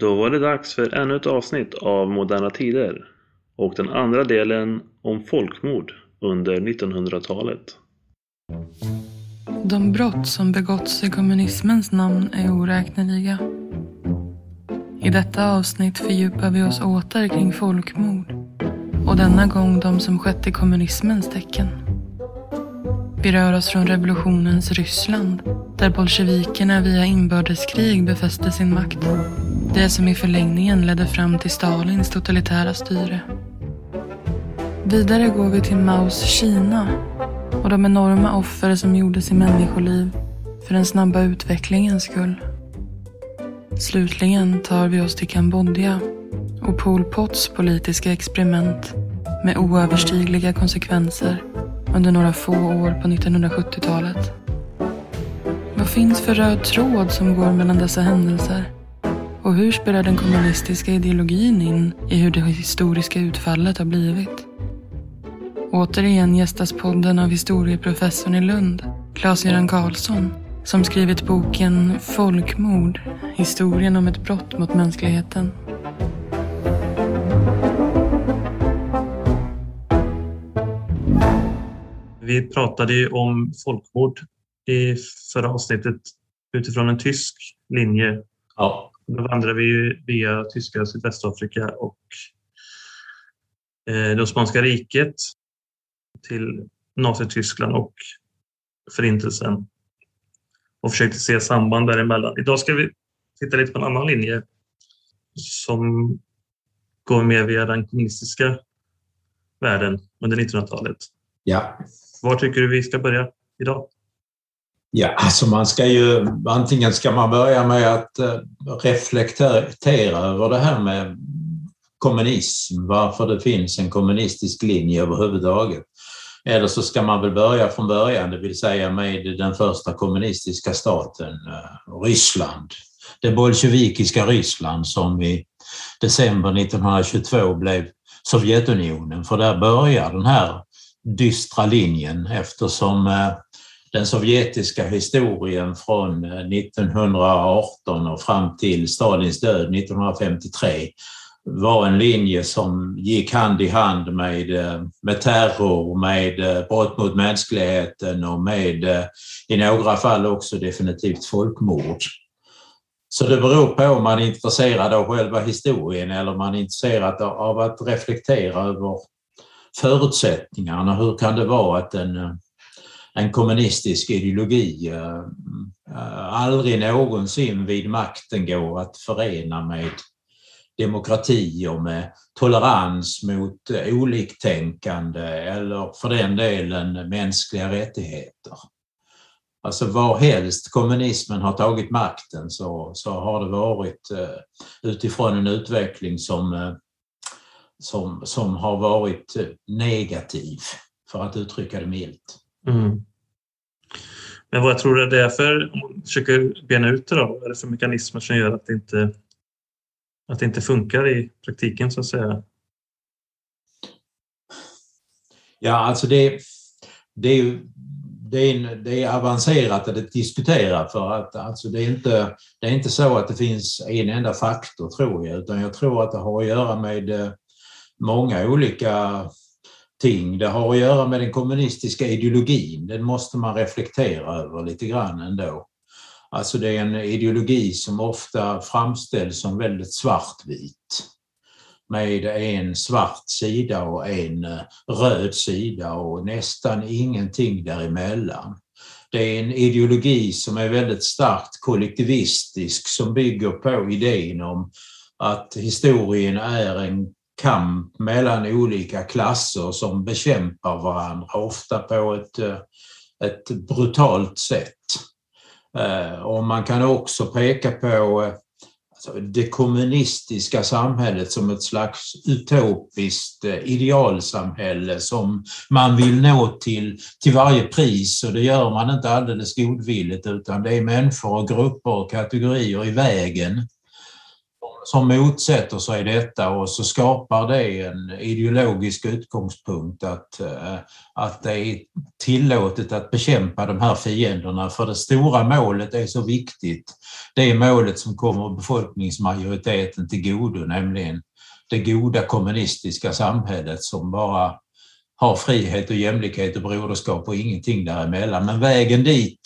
Då var det dags för ännu ett avsnitt av Moderna Tider och den andra delen om folkmord under 1900-talet. De brott som begåtts i kommunismens namn är oräkneliga. I detta avsnitt fördjupar vi oss åter kring folkmord och denna gång de som skett i kommunismens tecken. Vi rör oss från revolutionens Ryssland där bolsjevikerna via inbördeskrig befäste sin makt. Det som i förlängningen ledde fram till Stalins totalitära styre. Vidare går vi till Maos Kina och de enorma offer som gjordes i människoliv för den snabba utvecklingens skull. Slutligen tar vi oss till Kambodja och Pol Pots politiska experiment med oöverstigliga konsekvenser under några få år på 1970-talet. Vad finns för röd tråd som går mellan dessa händelser? Och hur spelar den kommunistiska ideologin in i hur det historiska utfallet har blivit? Återigen gästas podden av historieprofessorn i Lund, Claes-Göran Karlsson, som skrivit boken Folkmord, historien om ett brott mot mänskligheten. Vi pratade ju om folkmord i förra avsnittet utifrån en tysk linje. Ja. Då vandrade vi via tyska Sydvästafrika och eh, det Osmanska riket till Nazityskland och Förintelsen och försökte se samband däremellan. Idag ska vi titta lite på en annan linje som går mer via den kommunistiska världen under 1900-talet. Ja. Var tycker du vi ska börja idag? Ja, alltså man ska ju antingen ska man börja med att eh, reflektera över det här med kommunism, varför det finns en kommunistisk linje överhuvudtaget. Eller så ska man väl börja från början, det vill säga med den första kommunistiska staten, eh, Ryssland. Det bolsjevikiska Ryssland som i december 1922 blev Sovjetunionen, för där börjar den här dystra linjen eftersom eh, den sovjetiska historien från eh, 1918 och fram till Stalins död 1953 var en linje som gick hand i hand med, eh, med terror, med eh, brott mot mänskligheten och med i några fall också definitivt folkmord. Så det beror på om man är intresserad av själva historien eller om man är intresserad av att reflektera över förutsättningarna. Hur kan det vara att en, en kommunistisk ideologi eh, eh, aldrig någonsin vid makten går att förena med demokrati och med tolerans mot oliktänkande eller för den delen mänskliga rättigheter. Alltså var helst kommunismen har tagit makten så, så har det varit eh, utifrån en utveckling som, som, som har varit negativ, för att uttrycka det milt. Mm. Men vad tror du det är för, om man försöker bena ut det då, vad är det för mekanismer som gör att det inte att det inte funkar i praktiken så att säga? Ja, alltså det, det är ju det är, det är avancerat att diskutera för att alltså det, är inte, det är inte så att det finns en enda faktor tror jag, utan jag tror att det har att göra med eh, många olika ting. Det har att göra med den kommunistiska ideologin, den måste man reflektera över lite grann ändå. Alltså det är en ideologi som ofta framställs som väldigt svartvit med en svart sida och en eh, röd sida och nästan ingenting däremellan. Det är en ideologi som är väldigt starkt kollektivistisk som bygger på idén om att historien är en kamp mellan olika klasser som bekämpar varandra, ofta på ett, eh, ett brutalt sätt. Eh, och man kan också peka på eh, alltså, det kommunistiska samhället som ett slags utopiskt idealsamhälle som man vill nå till, till varje pris och det gör man inte alldeles godvilligt utan det är människor och grupper och kategorier i vägen som motsätter sig detta och så skapar det en ideologisk utgångspunkt att, eh, att det är tillåtet att bekämpa de här fienderna för det stora målet är så viktigt. Det är målet som kommer befolkningsmajoriteten till godo, nämligen det goda kommunistiska samhället som bara har frihet och jämlikhet och broderskap och ingenting däremellan. Men vägen dit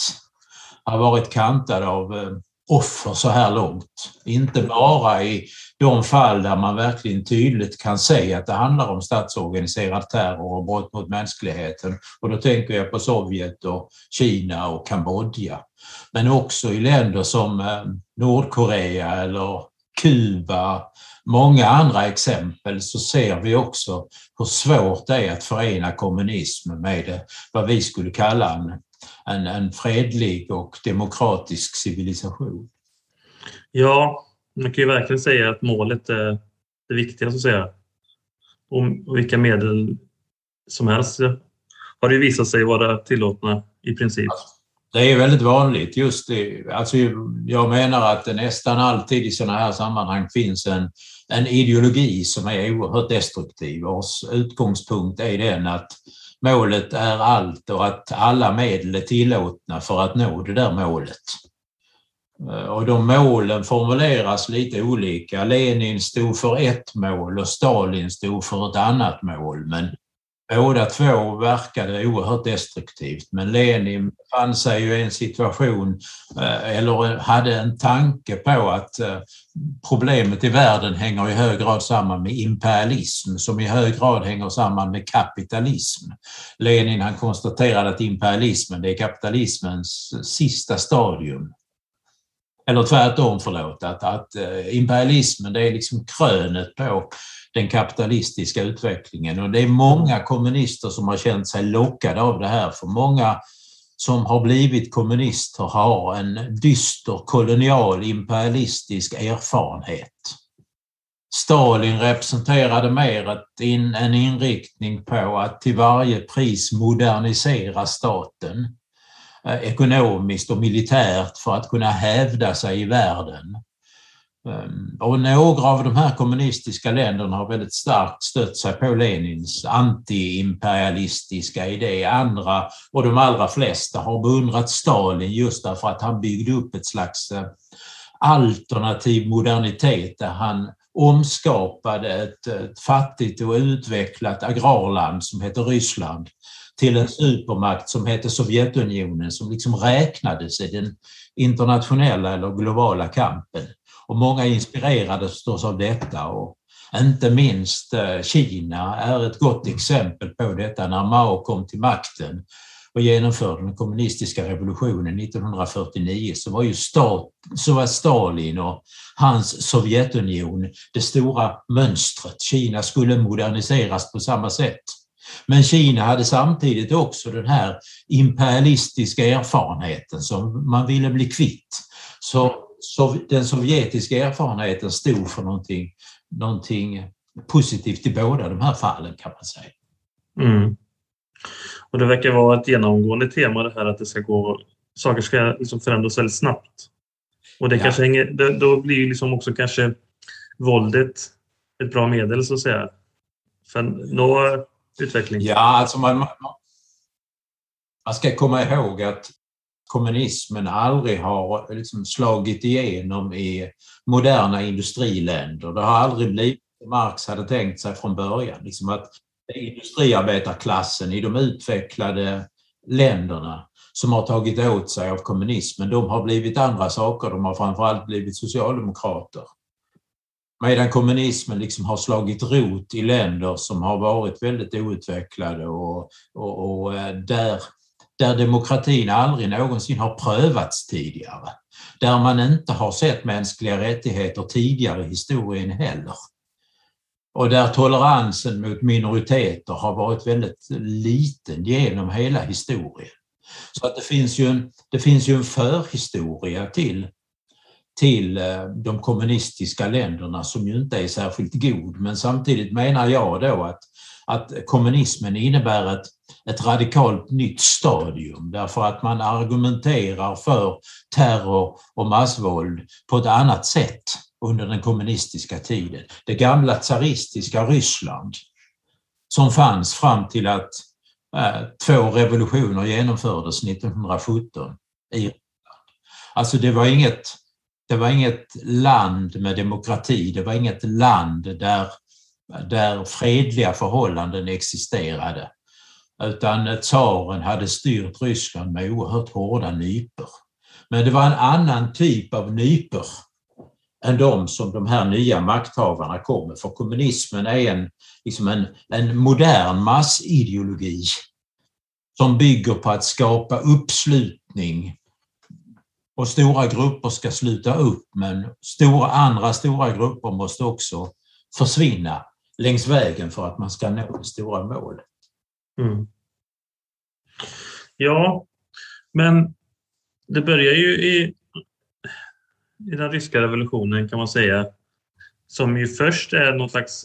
har varit kantad av eh, offer så här långt. Inte bara i de fall där man verkligen tydligt kan se att det handlar om statsorganiserad terror och brott mot mänskligheten. Och då tänker jag på Sovjet och Kina och Kambodja. Men också i länder som eh, Nordkorea eller Kuba, många andra exempel så ser vi också hur svårt det är att förena kommunism med vad vi skulle kalla en en, en fredlig och demokratisk civilisation. Ja, man kan ju verkligen säga att målet är det viktigaste att säga. Och vilka medel som helst har det visat sig vara tillåtna i princip. Det är väldigt vanligt. just det. Alltså, jag menar att det nästan alltid i sådana här sammanhang finns en, en ideologi som är oerhört destruktiv vars utgångspunkt är den att målet är allt och att alla medel är tillåtna för att nå det där målet. Eh, och de målen formuleras lite olika. Lenin stod för ett mål och Stalin stod för ett annat mål. Men Båda två verkade oerhört destruktivt men Lenin fann sig ju i en situation eh, eller hade en tanke på att eh, problemet i världen hänger i hög grad samman med imperialism som i hög grad hänger samman med kapitalism. Lenin han konstaterade att imperialismen det är kapitalismens sista stadium. Eller tvärtom, förlåt, att, att eh, imperialismen det är liksom krönet på den kapitalistiska utvecklingen. Och det är många kommunister som har känt sig lockade av det här, för många som har blivit kommunister har en dyster kolonial imperialistisk erfarenhet. Stalin representerade mer in, en inriktning på att till varje pris modernisera staten eh, ekonomiskt och militärt för att kunna hävda sig i världen. Ehm, och några av de här kommunistiska länderna har väldigt starkt stött sig på Lenins antiimperialistiska idé. Andra, och de allra flesta, har beundrat Stalin just därför att han byggde upp ett slags eh, alternativ modernitet där han omskapade ett, ett fattigt och utvecklat agrarland som heter Ryssland till en supermakt som heter Sovjetunionen som liksom räknades i den internationella eller globala kampen. Och många inspirerades förstås av detta och inte minst eh, Kina är ett gott exempel på detta. När Mao kom till makten och genomförde den kommunistiska revolutionen 1949 så var ju stat, så var Stalin och hans Sovjetunion det stora mönstret. Kina skulle moderniseras på samma sätt. Men Kina hade samtidigt också den här imperialistiska erfarenheten som man ville bli kvitt. Så den sovjetiska erfarenheten stod för någonting, någonting positivt i båda de här fallen kan man säga. Mm. Och det verkar vara ett genomgående tema det här att det ska gå, saker ska liksom förändras väldigt snabbt. Och det ja. kanske hänger, då blir liksom också kanske våldet ett bra medel så att säga. För att nå utveckling. Ja, alltså man, man ska komma ihåg att kommunismen aldrig har liksom slagit igenom i moderna industriländer. Det har aldrig blivit som Marx hade tänkt sig från början. Liksom att industriarbetarklassen i de utvecklade länderna som har tagit åt sig av kommunismen, de har blivit andra saker. De har framförallt blivit socialdemokrater. Medan kommunismen liksom har slagit rot i länder som har varit väldigt outvecklade och, och, och eh, där där demokratin aldrig någonsin har prövats tidigare. Där man inte har sett mänskliga rättigheter tidigare i historien heller. Och där toleransen mot minoriteter har varit väldigt liten genom hela historien. Så att det finns ju en, det finns ju en förhistoria till, till eh, de kommunistiska länderna som ju inte är särskilt god. Men samtidigt menar jag då att, att kommunismen innebär ett ett radikalt nytt stadium därför att man argumenterar för terror och massvåld på ett annat sätt under den kommunistiska tiden. Det gamla tsaristiska Ryssland som fanns fram till att eh, två revolutioner genomfördes 1917 i Ryssland. Alltså det var inget det var inget land med demokrati, det var inget land där, där fredliga förhållanden existerade. Utan tsaren hade styrt Ryssland med oerhört hårda nyper. Men det var en annan typ av nyper än de som de här nya makthavarna kom med. För kommunismen är en, liksom en, en modern massideologi som bygger på att skapa uppslutning och stora grupper ska sluta upp men stora, andra stora grupper måste också försvinna längs vägen för att man ska nå det stora målet. Mm. Ja, men det börjar ju i, i den ryska revolutionen kan man säga som ju först är någon slags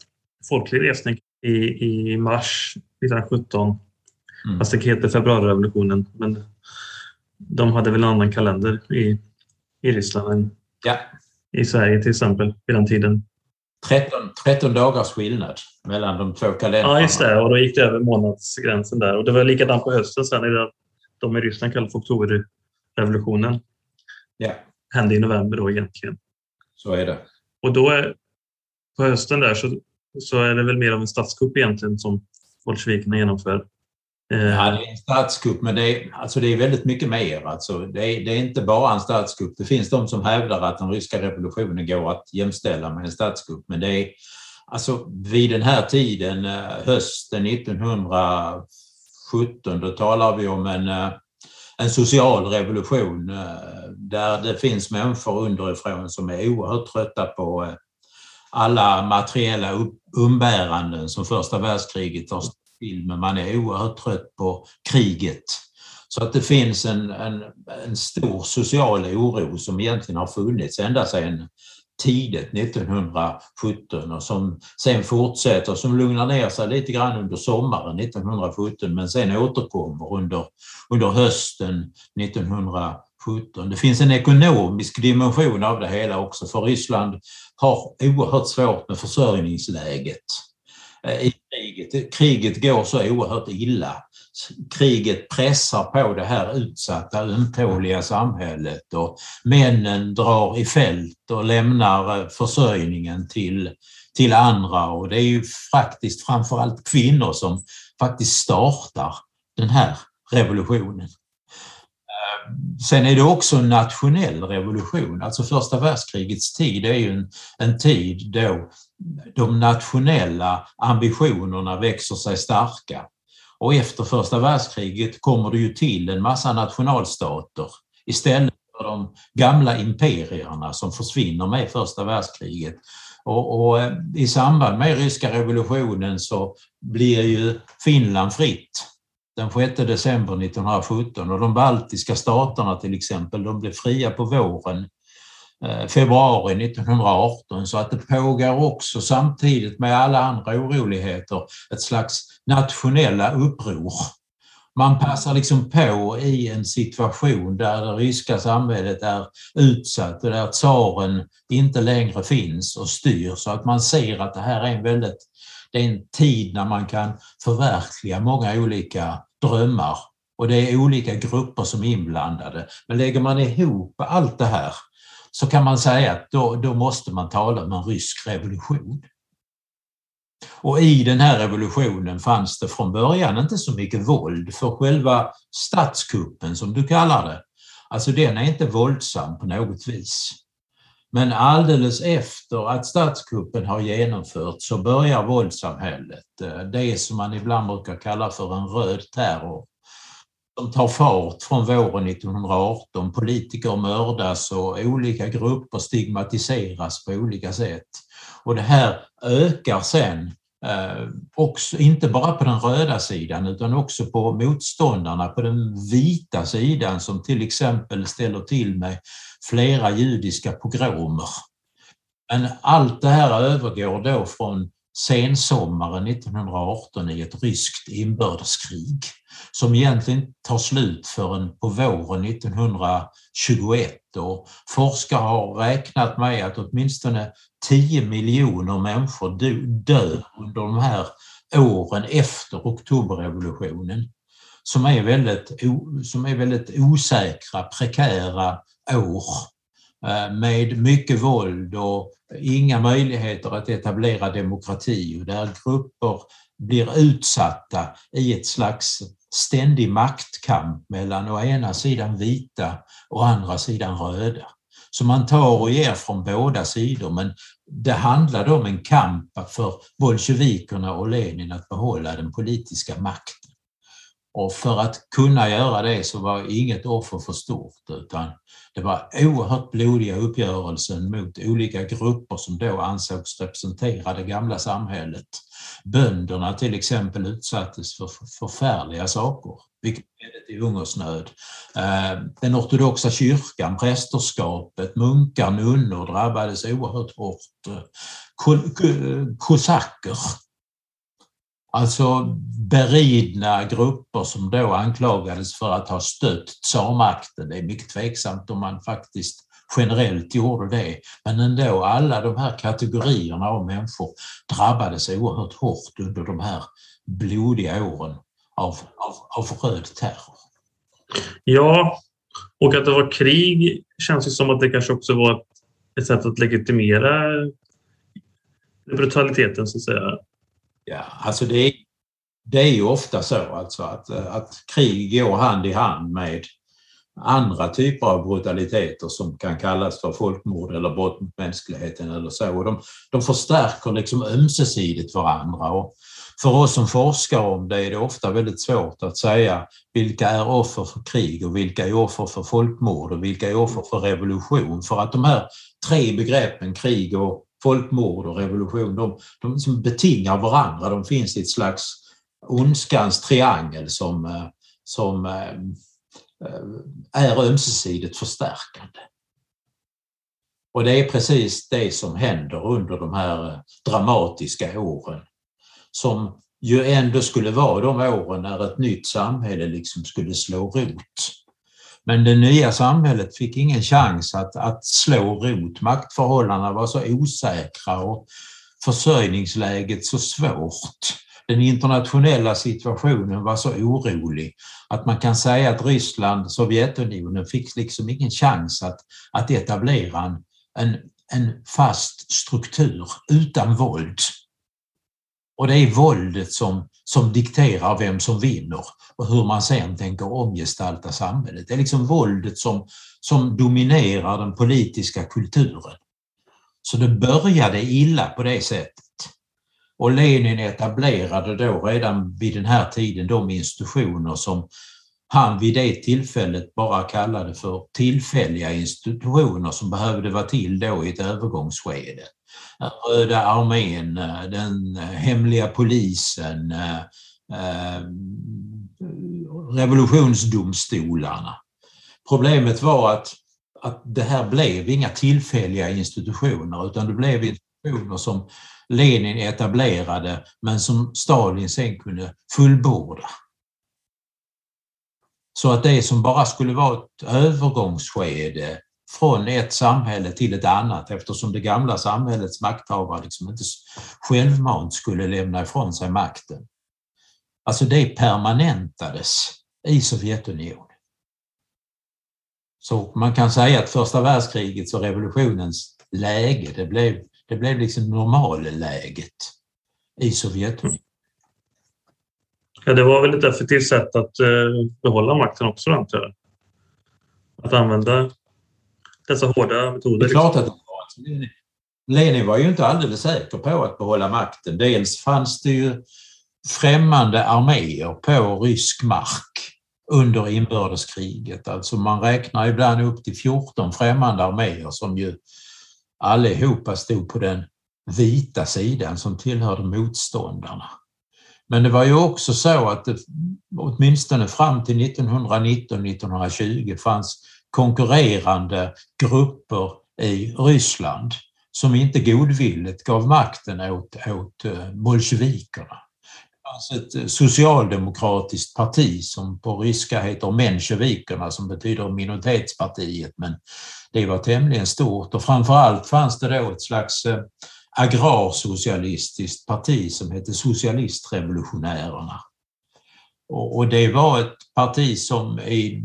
folklig resning i, i mars 1917. Mm. Fast det heter februarirevolutionen. Men de hade väl en annan kalender i, i Ryssland än ja. i Sverige till exempel vid den tiden. 13, 13 dagars skillnad mellan de två kalendrarna. Ja, just det. Och då gick det över månadsgränsen där. Och det var likadant på hösten sen. Det de i Ryssland kallar för oktoberrevolutionen. Ja. Hände i november då egentligen. Så är det. Och då är, på hösten där så, så är det väl mer av en statskupp egentligen som bolsjevikerna genomför. Eh, ja, det är en statskupp, men det är, alltså det är väldigt mycket mer. Alltså det, är, det är inte bara en statskupp. Det finns de som hävdar att den ryska revolutionen går att jämställa med en statskupp, men det är alltså vid den här tiden, eh, hösten 1917, då talar vi om en, eh, en social revolution där det finns människor underifrån som är oerhört trötta på alla materiella umbäranden som första världskriget har filmen. men man är oerhört trött på kriget. Så att det finns en, en, en stor social oro som egentligen har funnits ända sedan tidigt 1917 och som sen fortsätter, som lugnar ner sig lite grann under sommaren 1917 men sen återkommer under, under hösten 1917. Det finns en ekonomisk dimension av det hela också för Ryssland har oerhört svårt med försörjningsläget. Eh, I kriget. Kriget går så oerhört illa. Kriget pressar på det här utsatta, ömtåliga samhället och männen drar i fält och lämnar eh, försörjningen till, till andra och det är ju faktiskt framförallt kvinnor som faktiskt startar den här revolutionen. Eh, sen är det också en nationell revolution, alltså första världskrigets tid är ju en, en tid då de nationella ambitionerna växer sig starka. Och efter första världskriget kommer det ju till en massa nationalstater istället för de gamla imperierna som försvinner med första världskriget. Och, och, eh, I samband med ryska revolutionen så blir ju Finland fritt den 6 december 1917 och de baltiska staterna till exempel, de blev fria på våren Eh, februari 1918 så att det pågår också samtidigt med alla andra oroligheter ett slags nationella uppror. Man passar liksom på i en situation där det ryska samhället är utsatt och där tsaren inte längre finns och styr så att man ser att det här är en väldigt det är en tid när man kan förverkliga många olika drömmar och det är olika grupper som är inblandade. Men lägger man ihop allt det här så kan man säga att då, då måste man tala om en rysk revolution. Och i den här revolutionen fanns det från början inte så mycket våld för själva statskuppen som du kallar det. Alltså den är inte våldsam på något vis. Men alldeles efter att statskuppen har genomförts så börjar våldssamhället, eh, det som man ibland brukar kalla för en röd terror, som tar fart från våren 1918. Politiker mördas och olika grupper stigmatiseras på olika sätt. Och det här ökar sen eh, också, inte bara på den röda sidan utan också på motståndarna på den vita sidan som till exempel ställer till med flera judiska pogromer. Men allt det här övergår då från sensommaren 1918 i ett ryskt inbördeskrig som egentligen tar slut förrän på våren 1921 och forskare har räknat med att åtminstone 10 miljoner människor dör under de här åren efter oktoberrevolutionen som är väldigt, som är väldigt osäkra, prekära år. Eh, med mycket våld och inga möjligheter att etablera demokrati och där grupper blir utsatta i ett slags ständig maktkamp mellan å ena sidan vita och andra sidan röda. Så man tar och ger från båda sidor men det handlade om en kamp för bolsjevikerna och Lenin att behålla den politiska makten. Och för att kunna göra det så var inget offer för stort utan det var oerhört blodiga uppgörelser mot olika grupper som då ansågs representera det gamla samhället. Bönderna till exempel utsattes för förfärliga saker, vilket ledde till hungersnöd. Eh, den ortodoxa kyrkan, prästerskapet, munkar, nunnor drabbades oerhört hårt. Kosacker Alltså beridna grupper som då anklagades för att ha stött tsarmakten. Det är mycket tveksamt om man faktiskt generellt gjorde det. Men ändå, alla de här kategorierna av människor drabbades oerhört hårt under de här blodiga åren av, av, av röd terror. Ja, och att det var krig känns ju som att det kanske också var ett sätt att legitimera brutaliteten så att säga. Ja, alltså det är, det är ju ofta så alltså att, eh, att krig går hand i hand med andra typer av brutaliteter som kan kallas för folkmord eller brott mot mänskligheten eller så. Och de, de förstärker liksom ömsesidigt varandra. Och för oss som forskar om det är det ofta väldigt svårt att säga vilka är offer för krig och vilka är offer för folkmord och vilka är offer för revolution. För att de här tre begreppen, krig och folkmord och revolution, de, de som betingar varandra. De finns i ett slags ondskans triangel som, eh, som eh, eh, är ömsesidigt förstärkande. Och det är precis det som händer under de här dramatiska åren som ju ändå skulle vara de åren när ett nytt samhälle liksom skulle slå rot. Men det nya samhället fick ingen chans att, att slå rot. Maktförhållandena var så osäkra och försörjningsläget så svårt. Den internationella situationen var så orolig att man kan säga att Ryssland, Sovjetunionen fick liksom ingen chans att, att etablera en, en, en fast struktur utan våld. Och det är våldet som, som dikterar vem som vinner och hur man sen tänker omgestalta samhället. Det är liksom våldet som, som dominerar den politiska kulturen. Så det började illa på det sättet. Och Lenin etablerade då redan vid den här tiden de institutioner som han vid det tillfället bara kallade för tillfälliga institutioner som behövde vara till då i ett övergångsskede. Röda armén, eh, den eh, hemliga polisen, eh, revolutionsdomstolarna. Problemet var att, att det här blev inga tillfälliga institutioner utan det blev institutioner som Lenin etablerade men som Stalin sen kunde fullborda. Så att det som bara skulle vara ett övergångsskede från ett samhälle till ett annat eftersom det gamla samhällets makthavare liksom inte självmant skulle lämna ifrån sig makten. Alltså det permanentades i Sovjetunionen. Så man kan säga att första världskrigets och revolutionens läge, det blev, det blev liksom normalläget i Sovjetunionen. Ja, det var väl ett effektivt sätt att eh, behålla makten också antar jag. Att använda dessa hårda metoder. Det är klart att det var. Alltså, Lenin var ju inte alldeles säker på att behålla makten. Dels fanns det ju främmande arméer på rysk mark under inbördeskriget. Alltså man räknar ibland upp till 14 främmande arméer som ju allihopa stod på den vita sidan som tillhörde motståndarna. Men det var ju också så att det åtminstone fram till 1919-1920 fanns konkurrerande grupper i Ryssland som inte godvilligt gav makten åt, åt eh, bolsjevikerna. Alltså ett eh, socialdemokratiskt parti som på ryska heter mensjevikerna som betyder minoritetspartiet men det var tämligen stort och framförallt fanns det då ett slags eh, agrarsocialistiskt parti som hette Socialistrevolutionärerna. Och det var ett parti som i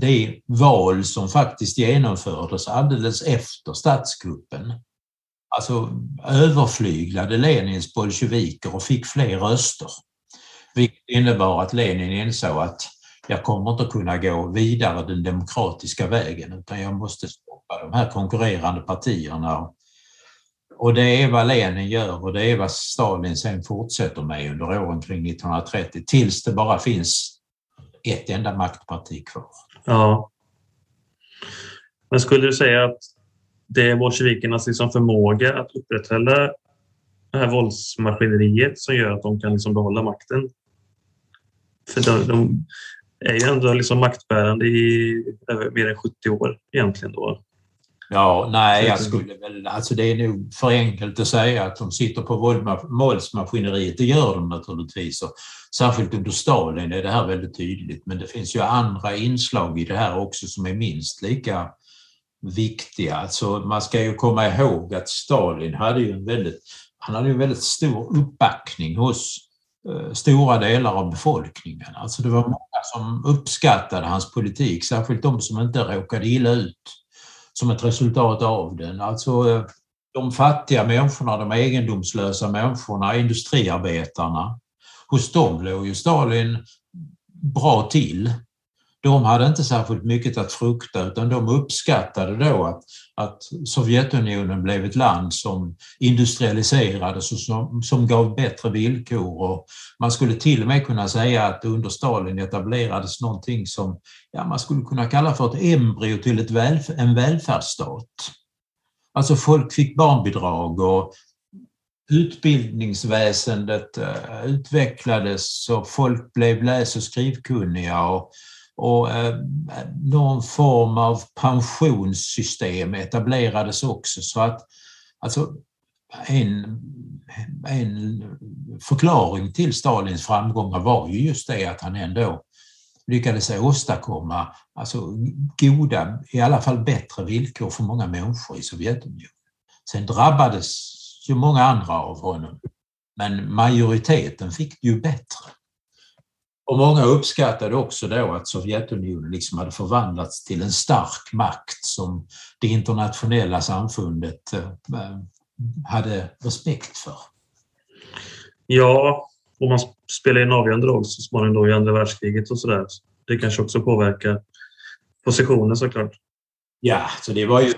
det val som faktiskt genomfördes alldeles efter statskuppen alltså överflyglade Lenins bolsjeviker och fick fler röster. Vilket innebar att Lenin insåg att jag kommer inte kunna gå vidare den demokratiska vägen utan jag måste stoppa de här konkurrerande partierna. Och det är vad Lenin gör och det är vad Stalin sen fortsätter med under åren kring 1930 tills det bara finns ett enda maktparti kvar. Ja. Men skulle du säga att det är bolsjevikernas liksom förmåga att upprätthålla det här våldsmaskineriet som gör att de kan liksom behålla makten? För de, de är ju ändå liksom maktbärande i mer än 70 år egentligen då. Ja, nej, jag skulle väl... Alltså det är nog för enkelt att säga att de sitter på våldsmaskineriet. Det gör de naturligtvis. Och särskilt under Stalin är det här väldigt tydligt. Men det finns ju andra inslag i det här också som är minst lika viktiga. Alltså man ska ju komma ihåg att Stalin hade ju en väldigt, han hade en väldigt stor uppbackning hos eh, stora delar av befolkningen. Alltså det var många som uppskattade hans politik, särskilt de som inte råkade illa ut som ett resultat av den. Alltså eh, de fattiga människorna, de egendomslösa människorna, industriarbetarna. Hos dem låg ju Stalin bra till de hade inte särskilt mycket att frukta utan de uppskattade då att, att Sovjetunionen blev ett land som industrialiserades och som, som gav bättre villkor. Och man skulle till och med kunna säga att under Stalin etablerades någonting som ja, man skulle kunna kalla för ett embryo till ett välf en välfärdsstat. Alltså folk fick barnbidrag och utbildningsväsendet eh, utvecklades och folk blev läs och skrivkunniga och och eh, någon form av pensionssystem etablerades också så att alltså, en, en förklaring till Stalins framgångar var ju just det att han ändå lyckades åstadkomma alltså, goda, i alla fall bättre villkor för många människor i Sovjetunionen. Sen drabbades ju många andra av honom, men majoriteten fick det ju bättre. Och många uppskattade också då att Sovjetunionen liksom hade förvandlats till en stark makt som det internationella samfundet eh, hade respekt för. Ja, och man spelar en avgörande roll så småningom i andra världskriget och sådär. Det kanske också påverkar positionen såklart. Ja, så det var ju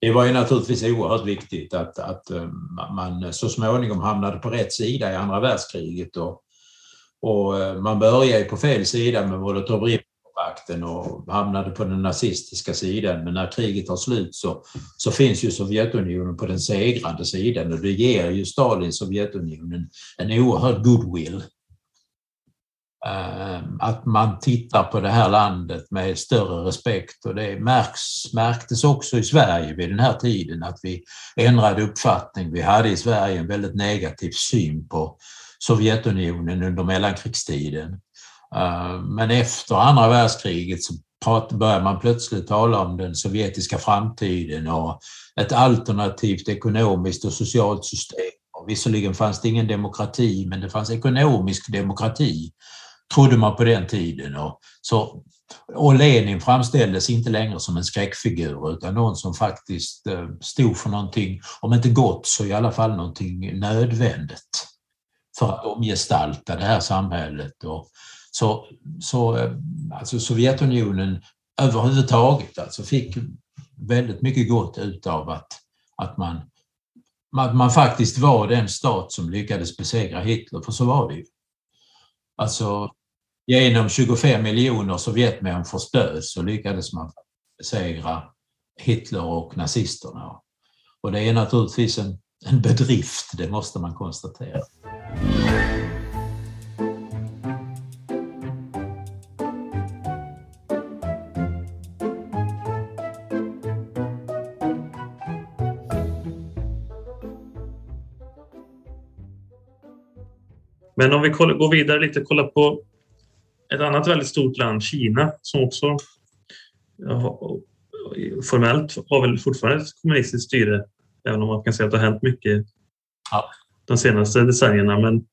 det var ju naturligtvis oerhört viktigt att, att eh, man så småningom hamnade på rätt sida i andra världskriget och och eh, man började på fel sida med Molotov-Ribbentrop-pakten och hamnade på den nazistiska sidan. Men när kriget tar slut så, så finns ju Sovjetunionen på den segrande sidan och det ger ju Stalin Sovjetunionen en oerhörd goodwill. Eh, att man tittar på det här landet med större respekt och det märks, märktes också i Sverige vid den här tiden att vi ändrade uppfattning. Vi hade i Sverige en väldigt negativ syn på Sovjetunionen under mellankrigstiden. Eh, men efter andra världskriget så började man plötsligt tala om den sovjetiska framtiden och ett alternativt ekonomiskt och socialt system. Och visserligen fanns det ingen demokrati, men det fanns ekonomisk demokrati, trodde man på den tiden. Och, så, och Lenin framställdes inte längre som en skräckfigur utan någon som faktiskt eh, stod för någonting, om inte gott så i alla fall någonting nödvändigt för att omgestalta det här samhället. Och så, så eh, alltså Sovjetunionen överhuvudtaget alltså fick väldigt mycket gott utav att, att man, att man faktiskt var den stat som lyckades besegra Hitler, för så var det ju. Alltså genom 25 miljoner Sovjetmänniskors död så lyckades man besegra Hitler och nazisterna. Och det är naturligtvis en, en bedrift, det måste man konstatera. Men om vi går vidare lite och kollar på ett annat väldigt stort land, Kina, som också formellt har väl fortfarande ett kommunistiskt styre, även om man kan säga att det har hänt mycket ja de senaste decennierna. Men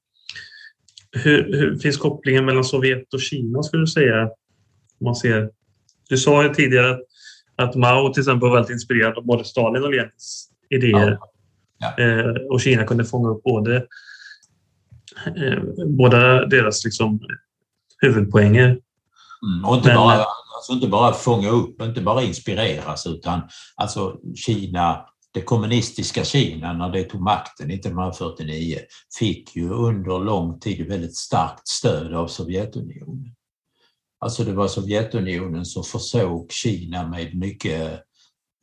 hur, hur, finns kopplingen mellan Sovjet och Kina, skulle du säga? man ser, du sa ju tidigare att, att Mao till exempel var väldigt inspirerad av både Stalin och Lenins idéer. Ja. Ja. Eh, och Kina kunde fånga upp både eh, båda deras liksom, huvudpoänger. Mm, och inte, Men, bara, alltså inte bara fånga upp, inte bara inspireras utan alltså Kina det kommunistiska Kina när det tog makten 1949 fick ju under lång tid väldigt starkt stöd av Sovjetunionen. Alltså det var Sovjetunionen som försåg Kina med mycket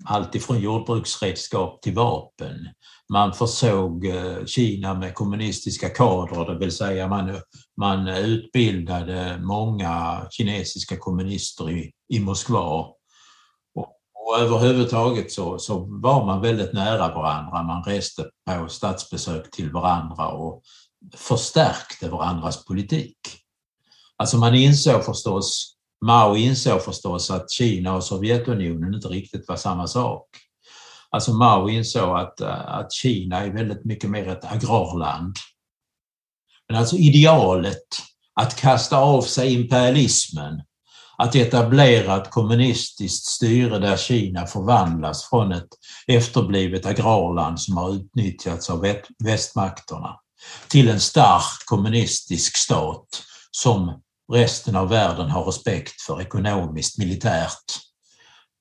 alltifrån jordbruksredskap till vapen. Man försåg eh, Kina med kommunistiska kadrer, det vill säga man, man utbildade många kinesiska kommunister i, i Moskva. Och, överhuvudtaget så, så var man väldigt nära varandra. Man reste på statsbesök till varandra och förstärkte varandras politik. Alltså man insåg förstås, Mao insåg förstås att Kina och Sovjetunionen inte riktigt var samma sak. Alltså Mao insåg att, att Kina är väldigt mycket mer ett agrarland. Men alltså idealet att kasta av sig imperialismen, att etablera ett kommunistiskt styre där Kina förvandlas från ett efterblivet agrarland som har utnyttjats av västmakterna till en stark kommunistisk stat som resten av världen har respekt för ekonomiskt, militärt.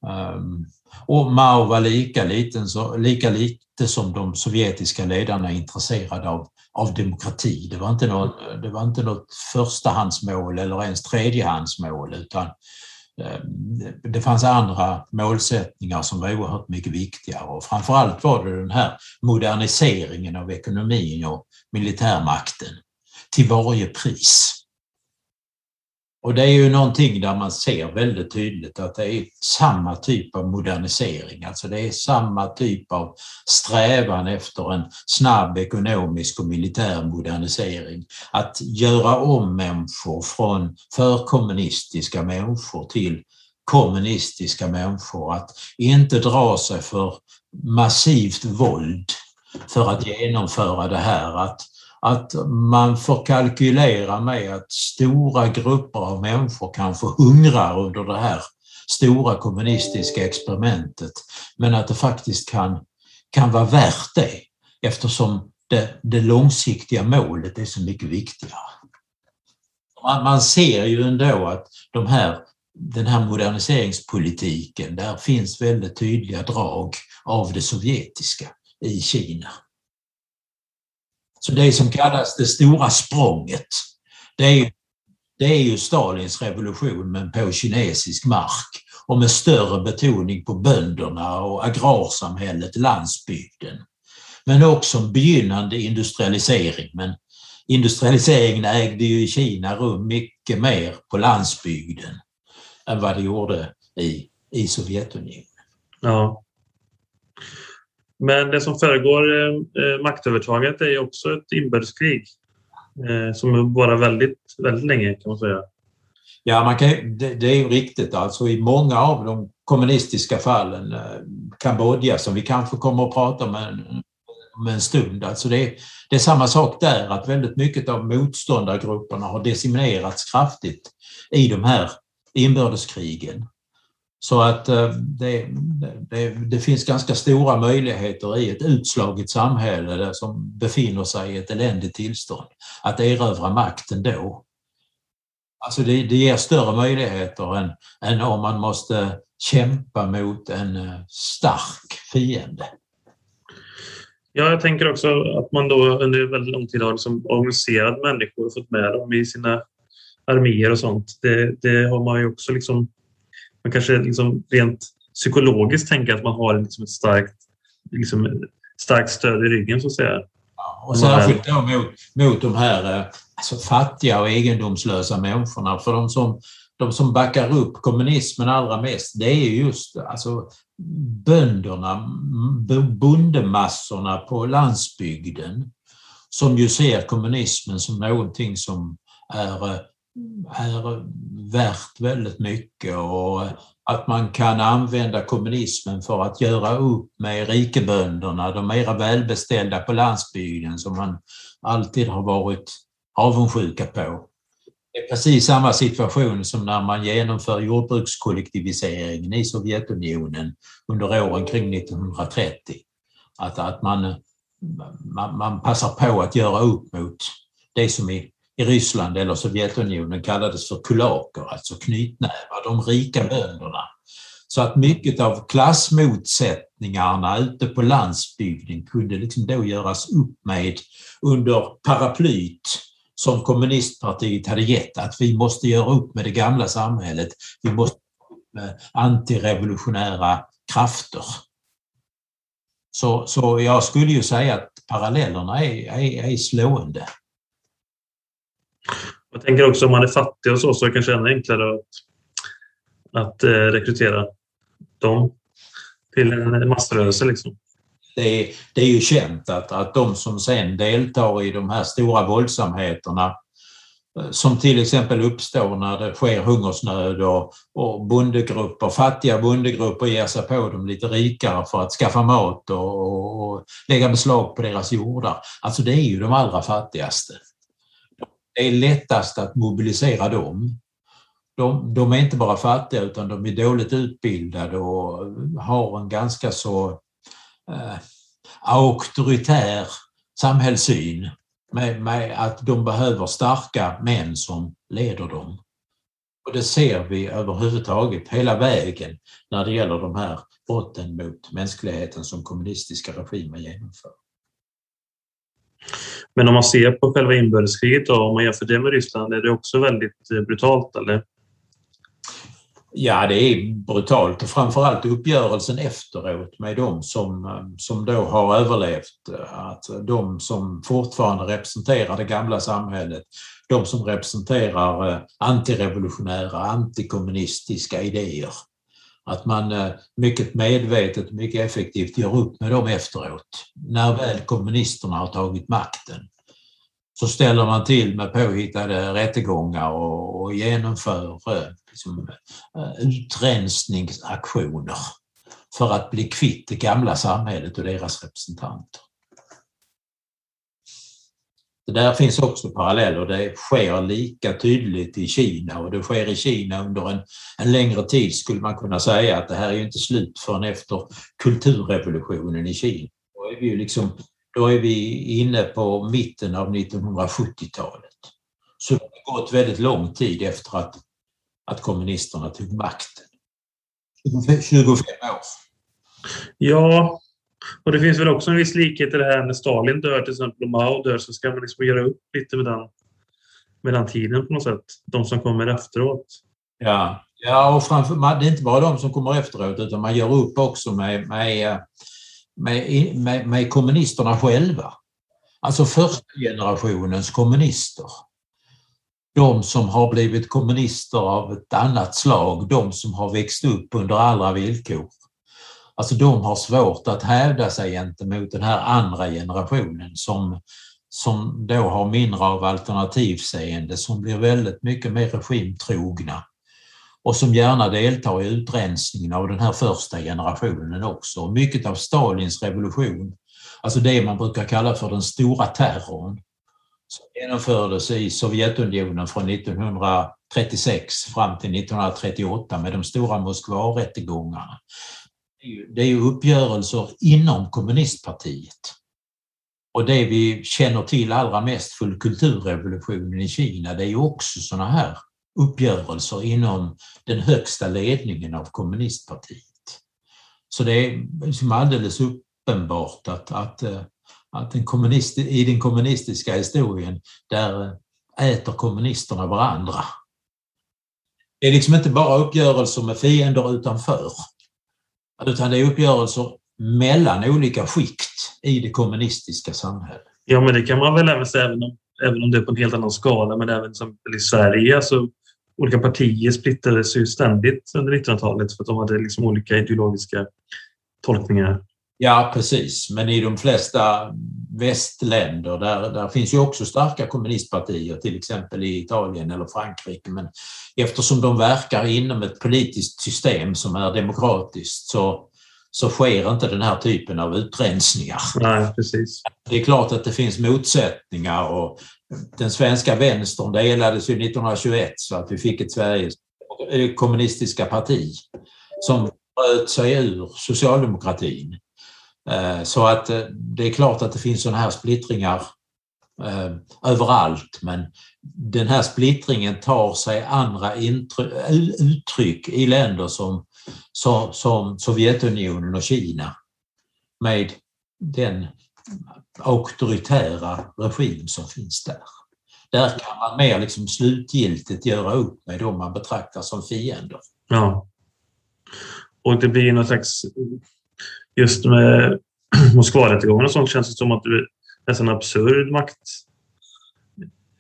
Ehm, och Mao var lika, liten, lika lite som de sovjetiska ledarna intresserade av, av demokrati. Det var, inte något, det var inte något förstahandsmål eller ens tredjehandsmål utan eh, det fanns andra målsättningar som var oerhört mycket viktigare och framförallt var det den här moderniseringen av ekonomin och militärmakten till varje pris. Och det är ju någonting där man ser väldigt tydligt att det är samma typ av modernisering, alltså det är samma typ av strävan efter en snabb ekonomisk och militär modernisering. Att göra om människor från förkommunistiska människor till kommunistiska människor, att inte dra sig för massivt våld för att genomföra det här, att att man får kalkylera med att stora grupper av människor kanske hungrar under det här stora kommunistiska experimentet, men att det faktiskt kan, kan vara värt det eftersom det, det långsiktiga målet är så mycket viktigare. Man, man ser ju ändå att de här, den här moderniseringspolitiken, där finns väldigt tydliga drag av det sovjetiska i Kina. Så det som kallas det stora språnget, det är, det är ju Stalins revolution men på kinesisk mark och med större betoning på bönderna och agrarsamhället, landsbygden. Men också en begynnande industrialisering. Men industrialiseringen ägde ju i Kina rum mycket mer på landsbygden än vad det gjorde i, i Sovjetunionen. Ja. Men det som föregår eh, eh maktövertaget är också ett inbördeskrig eh, som varar väldigt, väldigt länge kan man säga. Ja, man kan, det, det är ju riktigt. Alltså i många av de kommunistiska fallen, eh, Kambodja som vi kanske kommer att prata om en, om en stund, alltså det, det är samma sak där, att väldigt mycket av motståndargrupperna har decimerats kraftigt i de här inbördeskrigen. Så att eh, det, det, det, finns ganska stora möjligheter i ett utslaget samhälle som befinner sig i ett eländigt tillstånd att erövra makten då. Alltså det, det ger större möjligheter än, än om man måste kämpa mot en eh, stark fiende. Ja, jag tänker också att man då under väldigt lång tid har liksom organiserat människor och fått med dem i sina arméer och sånt. Det, det har man ju också liksom man kanske liksom rent psykologiskt tänker att man har liksom ett starkt, liksom, starkt stöd i ryggen så att säga. Ja, och särskilt då mot, mot de här eh, alltså, fattiga och egendomslösa människorna. För de som, de som backar upp kommunismen allra mest, det är just alltså, bönderna, bondemassorna på landsbygden som ju ser kommunismen som någonting som är, är värt väldigt mycket och att man kan använda kommunismen för att göra upp med rikebönderna, de mera välbeställda på landsbygden som man alltid har varit avundsjuka på. Det är precis samma situation som när man genomför jordbrukskollektiviseringen i Sovjetunionen under åren kring 1930. Att, att man, man, man passar på att göra upp mot det som i, i Ryssland eller Sovjetunionen kallades för kulaker, alltså knytnävar, de rika bönderna. Så att mycket av klassmotsättningarna ute på landsbygden kunde liksom då göras upp med under paraplyt som kommunistpartiet hade gett att vi måste göra upp med det gamla samhället. Vi måste med antirevolutionära krafter. Så, så jag skulle ju säga att parallellerna är, är, är slående. Jag tänker också om man är fattig och så, så är det kanske ännu enklare att, att eh, rekrytera dem till en massrörelse. Liksom det är, det är ju känt att, att de som sen deltar i de här stora våldsamheterna eh, som till exempel uppstår när det sker hungersnöd och, och bondegrupper, fattiga bondegrupper ger sig på de lite rikare för att skaffa mat och, och, och lägga beslag på deras jordar. Alltså det är ju de allra fattigaste. Det är lättast att mobilisera dem. De, de är inte bara fattiga utan de är dåligt utbildade och har en ganska så eh, auktoritär samhällssyn med, med, att de behöver starka män som leder dem. Och det ser vi överhuvudtaget hela vägen när det gäller de här brotten mot mänskligheten som kommunistiska regimer genomför. Men om man ser på själva inbördeskriget och om man jämför det med Ryssland, är det också väldigt eh, brutalt eller? Ja, det är brutalt och framförallt uppgörelsen efteråt med de som, eh, som då har överlevt. Att de som fortfarande representerar det gamla samhället, de som representerar eh, antirevolutionära, antikommunistiska idéer. Att man eh, mycket medvetet och mycket effektivt gör upp med dem efteråt, när väl kommunisterna har tagit makten så ställer man till med påhittade rättegångar och, och genomför eh, liksom, eh, utrensningsaktioner för att bli kvitt det gamla samhället och deras representanter. Det där finns också paralleller. Det sker lika tydligt i Kina och det sker i Kina under en, en längre tid skulle man kunna säga att det här är inte slut förrän efter kulturrevolutionen i Kina. Då är vi ju liksom då är vi inne på mitten av 1970-talet. Så det har gått väldigt lång tid efter att, att kommunisterna tog makten. 25 år. Ja, och det finns väl också en viss likhet i det här när Stalin dör till exempel och Mao dör så ska man liksom göra upp lite med den, med den tiden på något sätt. De som kommer efteråt. Ja, ja och framför, det är inte bara de som kommer efteråt utan man gör upp också med, med med, med, med kommunisterna själva. Alltså första generationens kommunister. De som har blivit kommunister av ett annat slag, de som har växt upp under andra villkor. Alltså de har svårt att hävda sig gentemot den här andra generationen som, som då har mindre av alternativseende, som blir väldigt mycket mer regimtrogna och som gärna deltar i utrensningen av den här första generationen också. Mycket av Stalins revolution, alltså det man brukar kalla för den stora terrorn, som genomfördes i Sovjetunionen från 1936 fram till 1938 med de stora Moskvarättegångarna. Det är ju uppgörelser inom kommunistpartiet. Och det vi känner till allra mest för kulturrevolutionen i Kina, det är ju också sådana här uppgörelser inom den högsta ledningen av kommunistpartiet. Så det är liksom alldeles uppenbart att, att, eh, att den kommunist, i den kommunistiska historien, där äter kommunisterna varandra. Det är liksom inte bara uppgörelser med fiender utanför, utan det är uppgörelser mellan olika skikt i det kommunistiska samhället. Ja, men det kan man väl även säga, även om, även om det är på en helt annan skala, men även som i Sverige så olika partier splittrades ju ständigt under 1900-talet för att de hade liksom olika ideologiska tolkningar. Ja, precis. Men i de flesta västländer, där, där finns ju också starka kommunistpartier, till exempel i Italien eller Frankrike, men eftersom de verkar inom ett politiskt system som är demokratiskt så, så sker inte den här typen av utrensningar. Nej, precis. Det är klart att det finns motsättningar och den svenska vänstern delades ju 1921 så att vi fick ett Sveriges kommunistiska parti som bröt sig ur socialdemokratin. Eh, så att eh, det är klart att det finns sådana här splittringar eh, överallt men den här splittringen tar sig andra uttryck i länder som, som Sovjetunionen och Kina med den auktoritära regim som finns där. Där kan man mer liksom slutgiltigt göra upp med de man betraktar som fiender. Ja. Och det blir någon slags just med Moskvarättegången och sånt känns det som att det är nästan absurd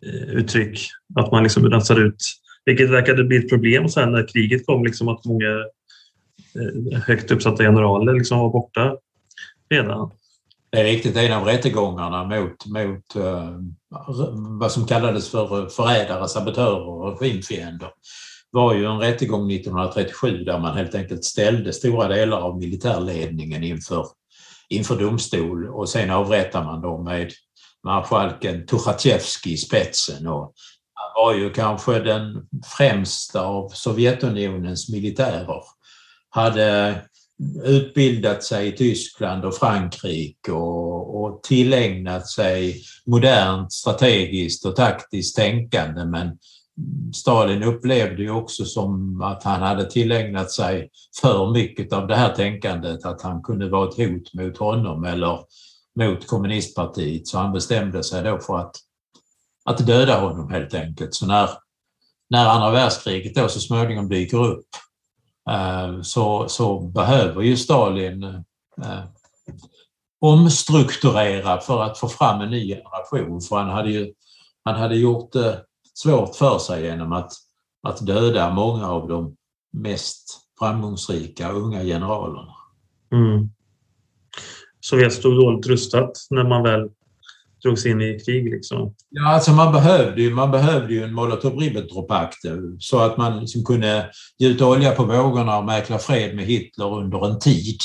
maktuttryck. Att man liksom rensar ut, vilket verkade bli ett problem sen när kriget kom, liksom att många eh, högt uppsatta generaler liksom var borta redan. Det är riktigt, en av rättegångarna mot, mot eh, vad som kallades för förrädare, sabotörer och regimfiender var ju en rättegång 1937 där man helt enkelt ställde stora delar av militärledningen inför, inför domstol och sen avrättade man dem med marskalken Tuchatjevskij i spetsen. Och han var ju kanske den främsta av Sovjetunionens militärer. Hade utbildat sig i Tyskland och Frankrike och, och tillägnat sig modernt strategiskt och taktiskt tänkande men Stalin upplevde ju också som att han hade tillägnat sig för mycket av det här tänkandet, att han kunde vara ett hot mot honom eller mot kommunistpartiet. Så han bestämde sig då för att, att döda honom helt enkelt. Så när, när andra världskriget då så småningom dyker upp eh, så, så behöver ju Stalin eh, omstrukturera för att få fram en ny generation. För han hade ju han hade gjort det svårt för sig genom att, att döda många av de mest framgångsrika unga generalerna. Mm. Sovjet stod dåligt rustat när man väl drogs in i krig. Liksom. Ja, alltså man behövde ju, man behövde ju en Molotov-Ribbentrop-pakt så att man liksom kunde gjuta olja på vågorna och mäkla fred med Hitler under en tid.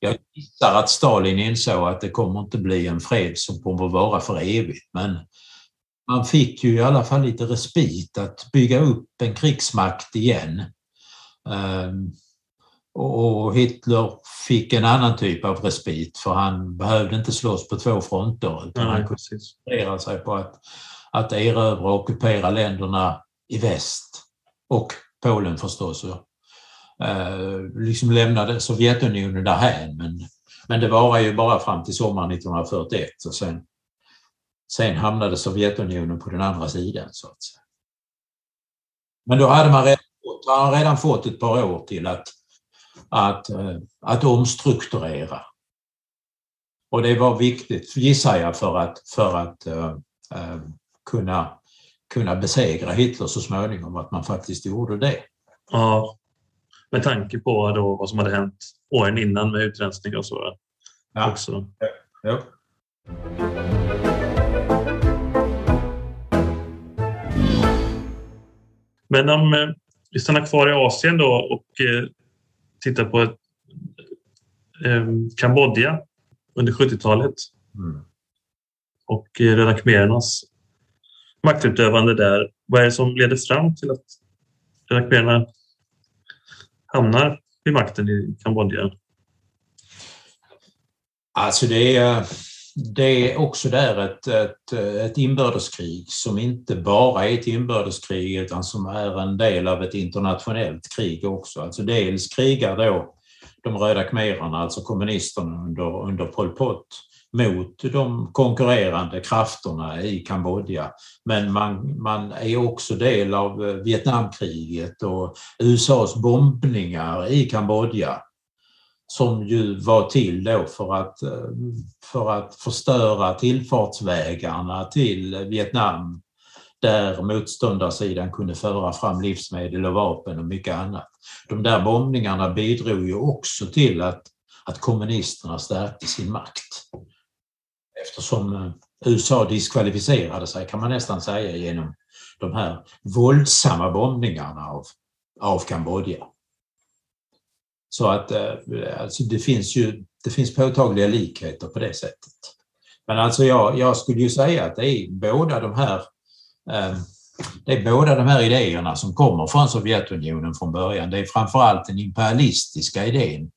Jag gissar att Stalin insåg att det kommer inte bli en fred som kommer att vara för evigt, men man fick ju i alla fall lite respit att bygga upp en krigsmakt igen. Ehm, och Hitler fick en annan typ av respit för han behövde inte slåss på två fronter utan Nej, han kunde koncentrera sig på att, att erövra och ockupera länderna i väst och Polen förstås. Och, eh, liksom lämnade Sovjetunionen därhän men, men det var ju bara fram till sommaren 1941 och sen Sen hamnade Sovjetunionen på den andra sidan så att säga. Men då hade man redan, man redan fått ett par år till att, att, eh, att omstrukturera. Och det var viktigt, gissar jag, för att, för att uh, kunna, kunna besegra Hitler så småningom, att man faktiskt gjorde det. Ja, med tanke på då vad som hade hänt åren innan med utrensning och så. Ja. Också. Ja. Men om eh, vi stannar kvar i Asien då och eh, tittar på ett, eh, Kambodja under 70-talet. Mm. Och Röda khmerernas maktutövande där. Vad är det som leder fram till att Röda khmererna hamnar vid makten i Kambodja? Alltså det är det är också där ett, ett, ett inbördeskrig som inte bara är ett inbördeskrig utan som är en del av ett internationellt krig också. Alltså dels krigar då de röda khmererna, alltså kommunisterna under, under Pol Pot, mot de konkurrerande krafterna i Kambodja. Men man, man är också del av Vietnamkriget och USAs bombningar i Kambodja som ju var till då för att, för att förstöra tillfartsvägarna till Vietnam där motståndarsidan kunde föra fram livsmedel och vapen och mycket annat. De där bombningarna bidrog ju också till att, att kommunisterna stärkte sin makt. eftersom eh, USA diskvalificerade sig kan man nästan säga genom de här våldsamma bombningarna av, av Kambodja. Så att eh, alltså det finns ju det finns påtagliga likheter på det sättet. Men alltså jag, jag skulle ju säga att det är båda de här eh, det är båda de här idéerna som kommer från Sovjetunionen från början. Det är framförallt den imperialistiska idén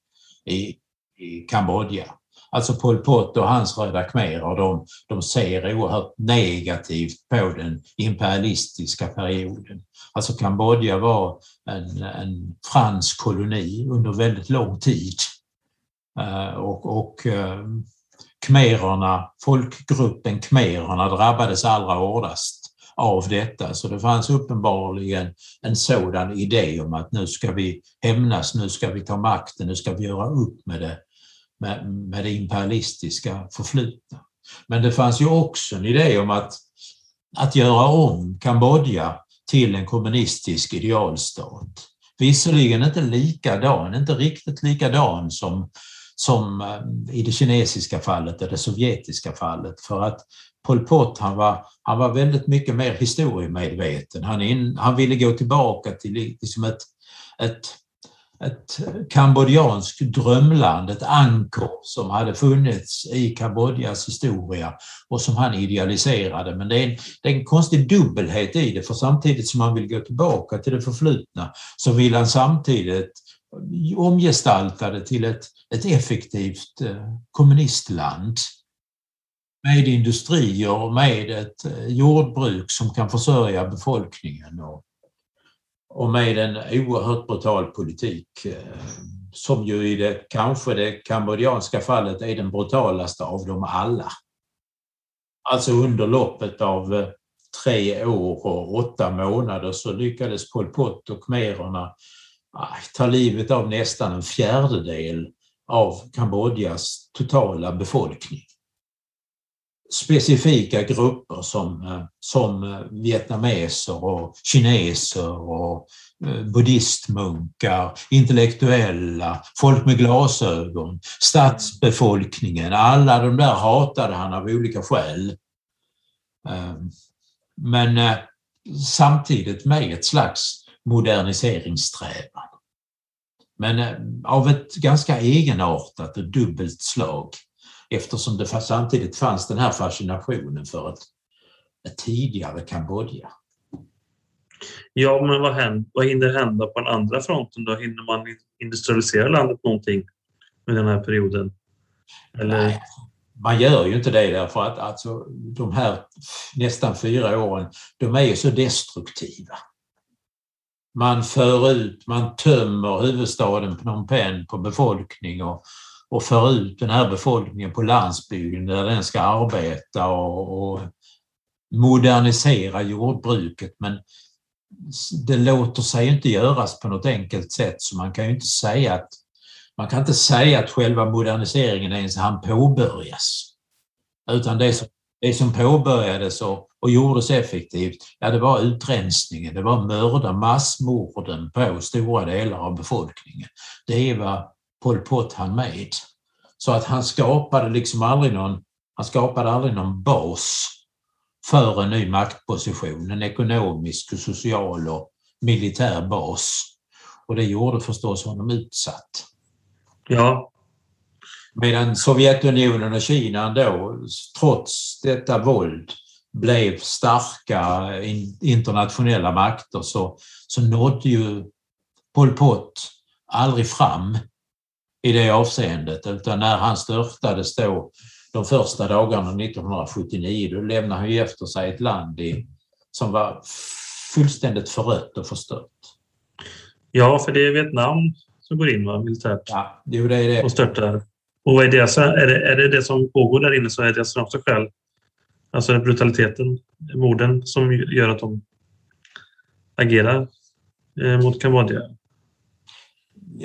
i, i Kambodja. Alltså Pol Pot och hans röda khmerer, de, de ser oerhört negativt på den imperialistiska perioden. Alltså Kambodja var en, en fransk koloni under väldigt lång tid. Eh, och, och eh, khmererna, folkgruppen khmererna drabbades allra hårdast av detta. Så det fanns uppenbarligen en sådan idé om att nu ska vi hämnas, nu ska vi ta makten, nu ska vi göra upp med det, med, med det imperialistiska förflutna. Men det fanns ju också en idé om att, att göra om Kambodja till en kommunistisk idealstat. Visserligen inte likadan, inte riktigt likadan som, som eh, i det kinesiska fallet eller det sovjetiska fallet för att Pol Pot han var, han var väldigt mycket mer historiemedveten. Han, in, han ville gå tillbaka till liksom ett, ett, ett kambodjanskt drömland, ett ankor som hade funnits i Kambodjas historia och som han idealiserade. Men det är, en, det är en konstig dubbelhet i det, för samtidigt som han vill gå tillbaka till det förflutna så vill han samtidigt omgestalta det till ett, ett effektivt eh, kommunistland med industrier och med ett eh, jordbruk som kan försörja befolkningen och, och med en oerhört brutal politik eh, som ju i det kanske det kambodjanska fallet är den brutalaste av dem alla. Alltså under loppet av eh, tre år och åtta månader så lyckades Pol Pot och khmererna ta livet av nästan en fjärdedel av Kambodjas totala befolkning specifika grupper som, eh, som eh, vietnameser och kineser och eh, buddhistmunkar, intellektuella, folk med glasögon, stadsbefolkningen. Alla de där hatade han av olika skäl. Men samtidigt med ett slags moderniseringssträvan. Men av ett ganska egenartat och dubbelt slag eftersom det samtidigt fanns den här fascinationen för ett, ett tidigare Kambodja. Ja, men vad, händer, vad hinner hända på den andra fronten då? Hinner man industrialisera landet någonting med den här perioden? Eller? Nej, man gör ju inte det därför att alltså, de här nästan fyra åren, de är ju så destruktiva. Man för ut, man tömmer huvudstaden Phnom Penh på befolkning och och för ut den här befolkningen på landsbygden där den ska arbeta och, och modernisera jordbruket. Men det låter sig inte göras på något enkelt sätt så man kan ju inte säga att man kan inte säga att själva moderniseringen ens hann påbörjas. Utan det som, det som påbörjades och, och gjordes effektivt, ja det var utrensningen, det var mörda, massmorden på stora delar av befolkningen. Det är vad Pol Pot han med. Så att han skapade liksom aldrig någon, han skapade aldrig någon bas för en ny maktposition, en ekonomisk, social och militär bas. Och det gjorde förstås honom utsatt. Ja. Medan Sovjetunionen och Kina då, trots detta våld, blev starka internationella makter så, så nådde ju Pol Pot aldrig fram i det avseendet utan när han störtades då de första dagarna 1979 då lämnade han efter sig ett land i, som var fullständigt förött och förstört. Ja, för det är Vietnam som går in va, militärt ja, jo, det är det. och störtar. Och är det, är, det, är det det som pågår där inne så är det också skäl, alltså brutaliteten, morden som gör att de agerar eh, mot Kambodja?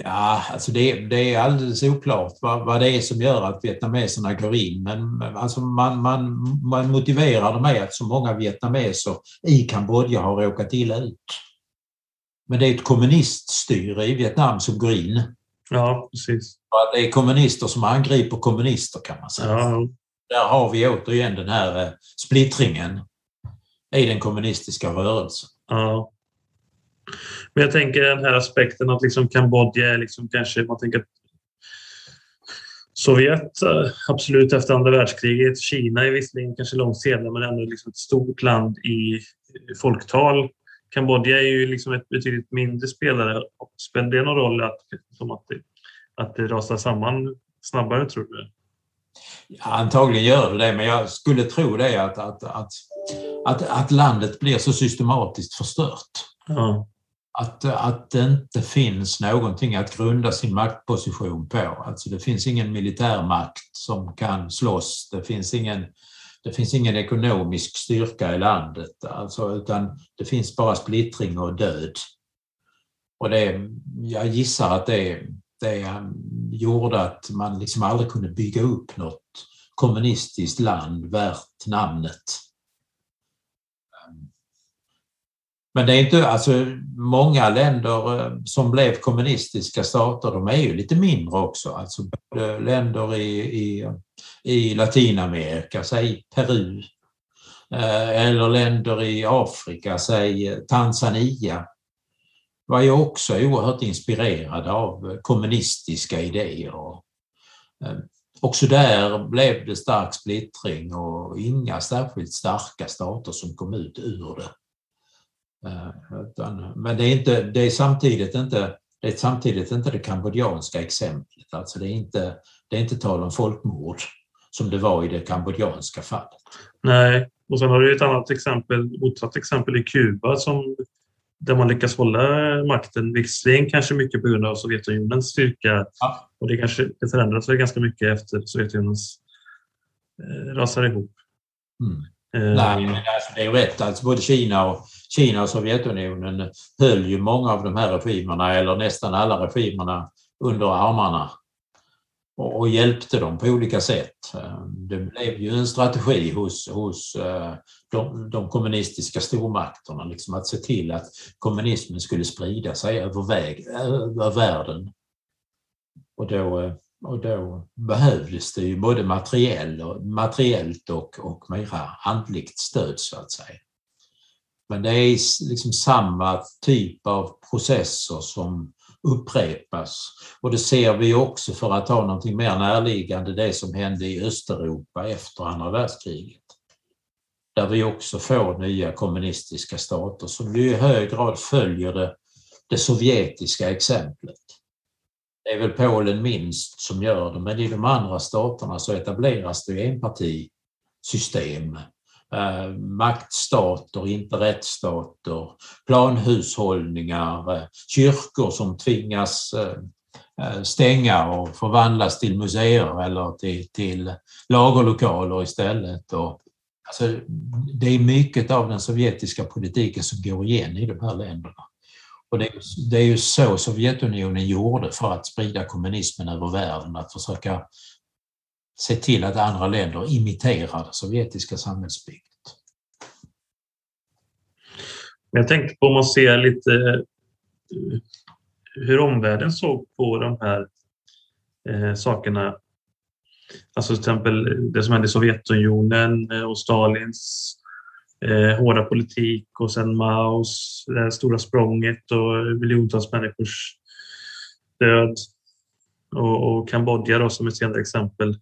Ja, alltså det, det, är alldeles oklart vad, vad, det är som gör att vietnameserna går in. Men alltså man, man, man motiverar det med att så många vietnameser i Kambodja har råkat illa ut. Men det är ett kommuniststyre i Vietnam som går in. Ja, precis. det är kommunister som angriper kommunister kan man säga. Ja. Där har vi återigen den här splittringen i den kommunistiska rörelsen. Ja. Men jag tänker den här aspekten att liksom Kambodja är liksom kanske, man tänker Sovjet absolut efter andra världskriget. Kina är visserligen kanske långt senare men ändå liksom ett stort land i folktal. Kambodja är ju liksom ett betydligt mindre spelare. Spelar det någon roll att, som att, det, att det rasar samman snabbare tror du? Ja, antagligen gör det det, men jag skulle tro det att, att, att, att, att landet blir så systematiskt förstört. Ja. Att, att det inte finns någonting att grunda sin maktposition på. Alltså det finns ingen militärmakt som kan slåss. Det finns ingen, det finns ingen ekonomisk styrka i landet, alltså, utan det finns bara splittring och död. Och det, jag gissar att det, det gjorde att man liksom aldrig kunde bygga upp något kommunistiskt land värt namnet. Men det är inte, alltså många länder eh, som blev kommunistiska stater, de är ju lite mindre också. Alltså eh, länder i, i, i Latinamerika, säg Peru, eh, eller länder i Afrika, säg Tanzania, var ju också oerhört inspirerade av kommunistiska idéer. Också där blev det stark splittring och inga särskilt starka stater som kom ut ur det. Eh, men det är, inte, det är samtidigt inte det är samtidigt inte det kambodjanska exemplet. Alltså det, är inte, det är inte tal om folkmord som det var i det kambodjanska fallet. Nej, och sen har du ett annat exempel, motsatt exempel i Kuba som, där man lyckas hålla makten, visserligen kanske mycket på grund av Sovjetunionens styrka. Ja. Och det, kanske, det förändras väl ganska mycket efter Sovjetunionens eh, rasar ihop. Mm. Eh, Nej, men alltså, det är rätt. Alltså både Kina och, Kina och Sovjetunionen höll ju många av de här regimerna, eller nästan alla regimerna, under armarna och, och hjälpte dem på olika sätt. Det blev ju en strategi hos, hos eh, de, de kommunistiska stormakterna liksom att se till att kommunismen skulle sprida sig över, väg, över världen. Och då eh, och då behövdes det ju både materiell materiellt och, och mera andligt stöd så att säga. Men det är liksom samma typ av processer som upprepas. Och det ser vi också för att ha någonting mer närliggande, det som hände i Östeuropa efter andra världskriget. Där vi också får nya kommunistiska stater som ju i hög grad följer det, det sovjetiska exemplet. Det är väl Polen minst som gör det, men i de andra staterna så etableras det enpartisystem. Eh, maktstater, inte rättsstater, planhushållningar, eh, kyrkor som tvingas eh, eh, stänga och förvandlas till museer eller till, till lagerlokaler istället. Och, alltså, det är mycket av den sovjetiska politiken som går igen i de här länderna. Och det, det är ju så Sovjetunionen gjorde för att sprida kommunismen över världen, att försöka se till att andra länder imiterar det sovjetiska samhällsbygget. Jag tänkte på om man ser lite eh, hur omvärlden såg på de här eh, sakerna. Alltså till exempel det som hände i Sovjetunionen eh, och Stalins eh, hårda politik och sen Maos det stora språnget och miljontals människors död. Och, och Kambodja då som ett senare exempel.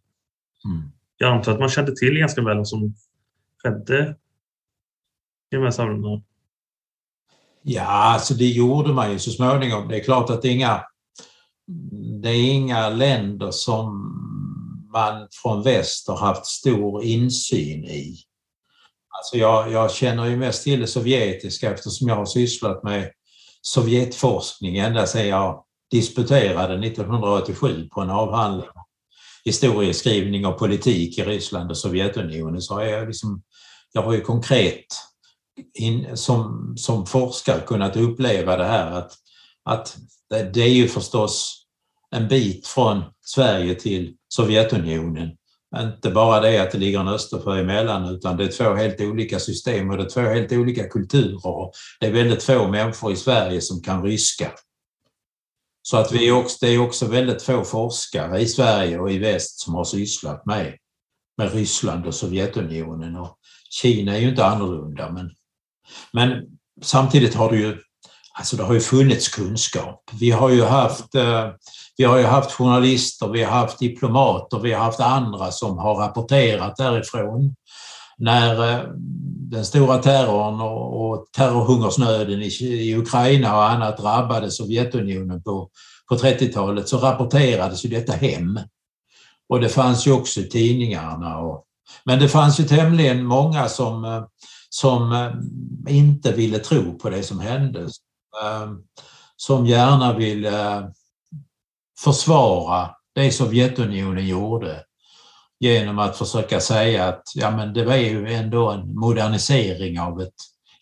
Mm. Jag antar att man kände till ganska väl vad som skedde i de här sammanhangen. Ja, alltså det gjorde man ju så småningom. Det är klart att det är inga, det är inga länder som man från väst har haft stor insyn i. Alltså jag, jag känner ju mest till det sovjetiska eftersom jag har sysslat med Sovjetforskning ända sedan jag disputerade 1987 på en avhandling historieskrivning och politik i Ryssland och Sovjetunionen så har jag, liksom, jag har ju konkret in, som, som forskare kunnat uppleva det här att, att det, det är ju förstås en bit från Sverige till Sovjetunionen inte bara det att det ligger en Östersjö emellan utan det är två helt olika system och det är två helt olika kulturer. Det är väldigt få människor i Sverige som kan ryska. Så att vi också, det är också väldigt få forskare i Sverige och i väst som har sysslat med med Ryssland och Sovjetunionen. Och Kina är ju inte annorlunda men, men samtidigt har det ju Alltså det har ju funnits kunskap. Vi har ju haft, eh, vi har ju haft journalister, vi har haft diplomater, vi har haft andra som har rapporterat därifrån. När eh, den stora terrorn och terrorhungersnöden i Ukraina och annat drabbade Sovjetunionen på, på 30-talet så rapporterades ju detta hem. Och det fanns ju också i tidningarna. Och, men det fanns ju tämligen många som, eh, som eh, inte ville tro på det som hände. Som gärna ville försvara det Sovjetunionen gjorde genom att försöka säga att ja, men det var ju ändå en modernisering av ett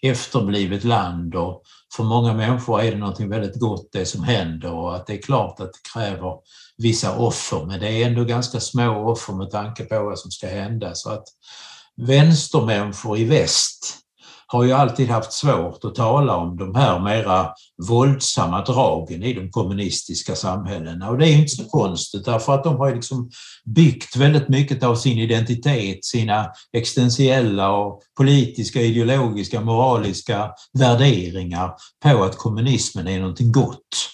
efterblivet land och för många människor är det någonting väldigt gott det som händer och att det är klart att det kräver vissa offer men det är ändå ganska små offer med tanke på vad som ska hända. Så att vänstermänniskor i väst har ju alltid haft svårt att tala om de här mera våldsamma dragen i de kommunistiska samhällena. Och det är inte så konstigt därför att de har liksom byggt väldigt mycket av sin identitet, sina existentiella och politiska, ideologiska, moraliska värderingar på att kommunismen är någonting gott.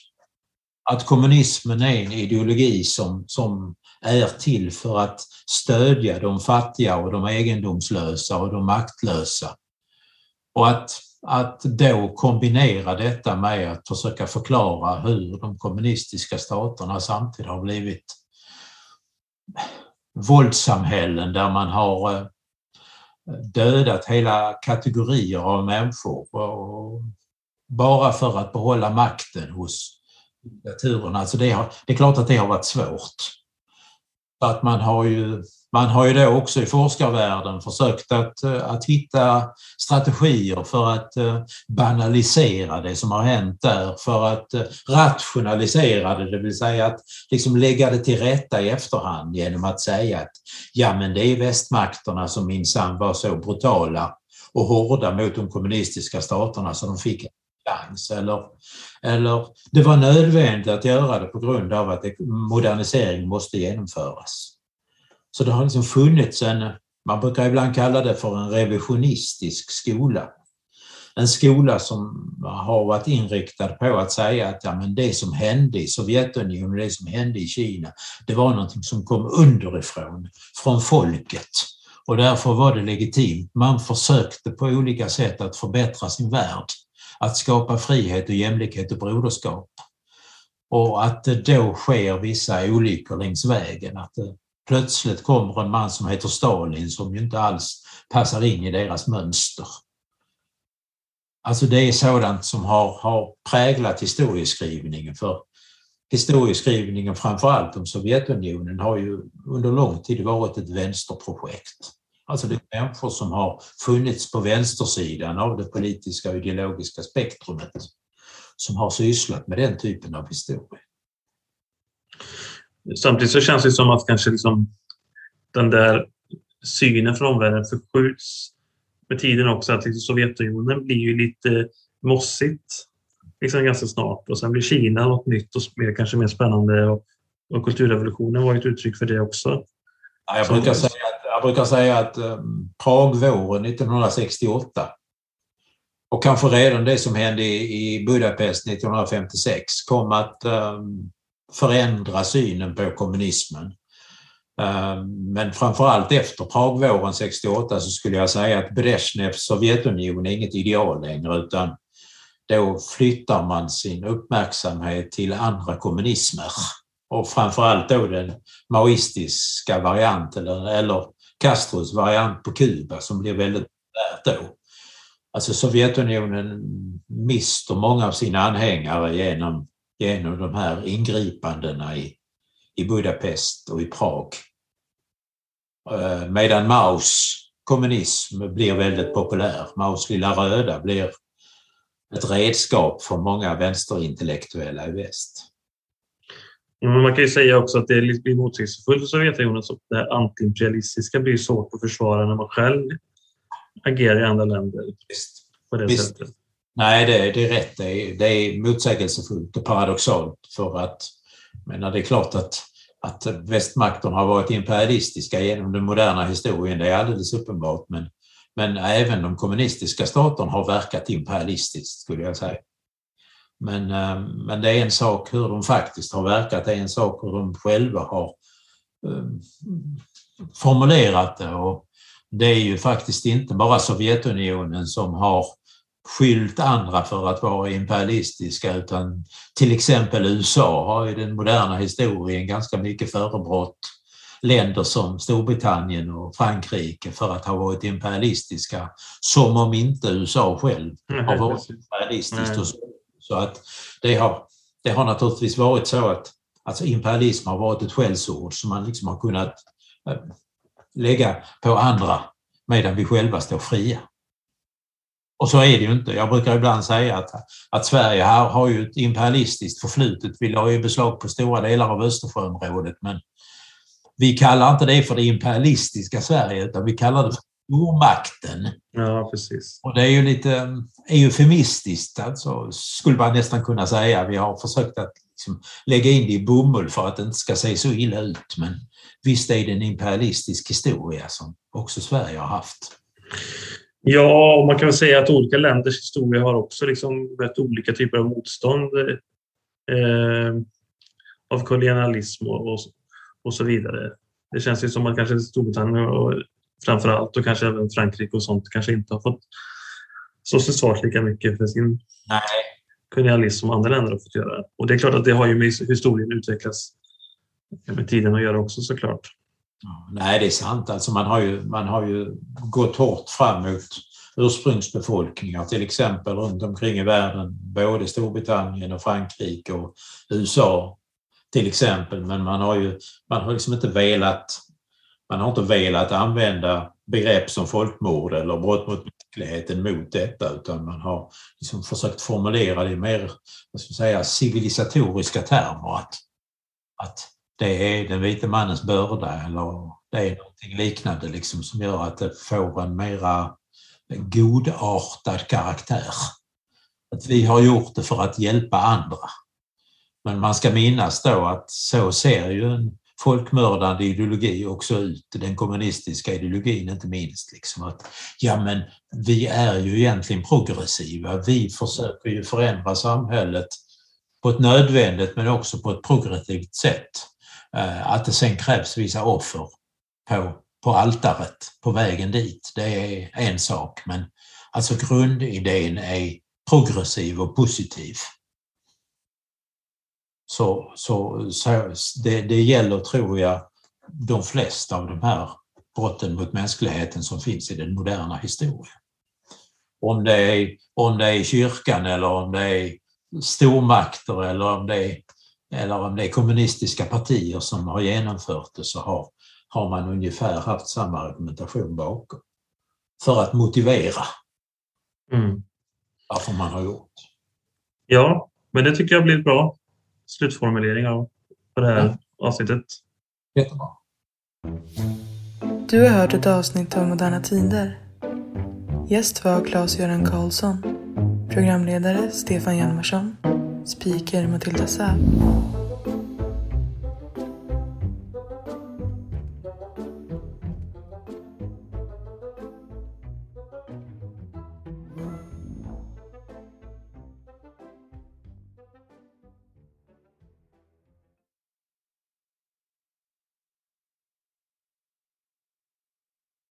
Att kommunismen är en ideologi som, som är till för att stödja de fattiga och de egendomslösa och de maktlösa och att, att då kombinera detta med att försöka förklara hur de kommunistiska staterna samtidigt har blivit våldssamhällen där man har eh, dödat hela kategorier av människor bara för att behålla makten hos diktaturerna. Alltså det, har, det är klart att det har varit svårt. Att man har ju man har ju då också i forskarvärlden försökt att, eh, att hitta strategier för att eh, banalisera det som har hänt där, för att eh, rationalisera det, det vill säga att liksom lägga det till rätta i efterhand genom att säga att ja men det är västmakterna som minsann var så brutala och hårda mot de kommunistiska staterna så de fick eller, eller det var nödvändigt att göra det på grund av att modernisering måste genomföras. Så det har liksom funnits en, man brukar ibland kalla det för en revisionistisk skola. En skola som har varit inriktad på att säga att ja, men det som hände i Sovjetunionen, det som hände i Kina, det var någonting som kom underifrån, från folket. Och därför var det legitimt. Man försökte på olika sätt att förbättra sin värld, att skapa frihet och jämlikhet och broderskap. Och att det då sker vissa olyckor längs vägen, att plötsligt kommer en man som heter Stalin som ju inte alls passar in i deras mönster. Alltså det är sådant som har, har präglat historieskrivningen för historieskrivningen framförallt om Sovjetunionen har ju under lång tid varit ett vänsterprojekt. Alltså det är människor som har funnits på vänstersidan av det politiska och ideologiska spektrumet som har sysslat med den typen av historia. Samtidigt så känns det som att kanske liksom den där synen från omvärlden förskjuts med tiden också. Att liksom Sovjetunionen blir ju lite mossigt liksom ganska snart och sen blir Kina något nytt och mer, kanske mer spännande. Och, och kulturrevolutionen var ett uttryck för det också. Ja, jag, brukar säga att, jag brukar säga att um, Pragvåren 1968 och kanske redan det som hände i, i Budapest 1956 kom att um, förändra synen på kommunismen. Ehm, men framförallt efter Pragvåren 68 så skulle jag säga att Brezhnevs Sovjetunion är inget ideal längre utan då flyttar man sin uppmärksamhet till andra kommunismer och framförallt då den maoistiska varianten eller, eller Castros variant på Kuba som blir väldigt populärt då. Alltså Sovjetunionen mister många av sina anhängare genom genom de här ingripandena i, i Budapest och i Prag. Eh, medan Maos kommunism blir väldigt populär. Maos lilla röda blir ett redskap för många vänsterintellektuella i väst. Men man kan ju säga också att det blir motsägelsefullt för Sovjetunionen det här antiimperialistiska blir svårt att försvara när man själv agerar i andra länder. Visst. På det Visst. sättet. Nej, det, det är rätt. Det är, det är motsägelsefullt och paradoxalt för att menar, det är klart att att västmakterna har varit imperialistiska genom den moderna historien, det är alldeles uppenbart. Men, men även de kommunistiska staterna har verkat imperialistiskt skulle jag säga. Men, eh, men det är en sak hur de faktiskt har verkat, det är en sak hur de själva har eh, formulerat det. Och det är ju faktiskt inte bara Sovjetunionen som har skyllt andra för att vara imperialistiska utan till exempel USA har i den moderna historien ganska mycket förebrott länder som Storbritannien och Frankrike för att ha varit imperialistiska som om inte USA själv har varit imperialistiskt. Så att det har, det har naturligtvis varit så att alltså imperialism har varit ett skällsord som man liksom har kunnat äh, lägga på andra medan vi själva står fria. Och så är det ju inte. Jag brukar ibland säga att, att Sverige här har ju ett imperialistiskt förflutet. Vi la ju beslag på stora delar av Östersjöområdet men vi kallar inte det för det imperialistiska Sverige utan vi kallar det för stormakten. Ja, precis. Och det är ju lite eufemistiskt, alltså, skulle man nästan kunna säga. Vi har försökt att liksom lägga in det i bomull för att det inte ska se så illa ut. Men visst är det en imperialistisk historia som också Sverige har haft. Ja, man kan väl säga att olika länders historia har också liksom rätt olika typer av motstånd eh, av kolonialism och, och, och, så vidare. Det känns ju som att kanske Storbritannien och framför allt och kanske även Frankrike och sånt kanske inte har fått så till svars lika mycket för sin Nej. kolonialism som andra länder har fått göra. Och det är klart att det har ju med historien utvecklats med tiden att göra också såklart. Nej, det är sant. Alltså man, har ju, man har ju gått hårt fram mot ursprungsbefolkningar till exempel runt omkring i världen, både Storbritannien och Frankrike och USA till exempel. Men man har ju man har liksom inte velat man har inte velat använda begrepp som folkmord eller brott mot mänskligheten mot detta utan man har liksom försökt formulera det i mer vad ska säga, civilisatoriska termer. Att, att det är den vita mannens börda eller det är någonting liknande liksom som gör att det får en mera godartad karaktär. Att vi har gjort det för att hjälpa andra. Men man ska minnas då att så ser ju en folkmördande ideologi också ut, den kommunistiska ideologin inte minst. Liksom att, ja men vi är ju egentligen progressiva, vi försöker ju förändra samhället på ett nödvändigt men också på ett progressivt sätt. Eh, att det sen krävs vissa offer på, på altaret på vägen dit, det är en sak. Men alltså grundidén är progressiv och positiv. Så, så, så det, det gäller, tror jag, de flesta av de här brotten mot mänskligheten som finns i den moderna historien. Om det är, om det är kyrkan eller om det är stormakter eller om det är, eller om det är kommunistiska partier som har genomfört det så har, har man ungefär haft samma argumentation bakom. För att motivera mm. varför man har gjort. Ja, men det tycker jag blir bra slutformulering av det här ja. avsnittet. Jättebra. Du har hört ett avsnitt av Moderna Tider. Gäst var Claes-Göran Karlsson. Programledare Stefan Hjalmarsson. Speaker Matilda Säf.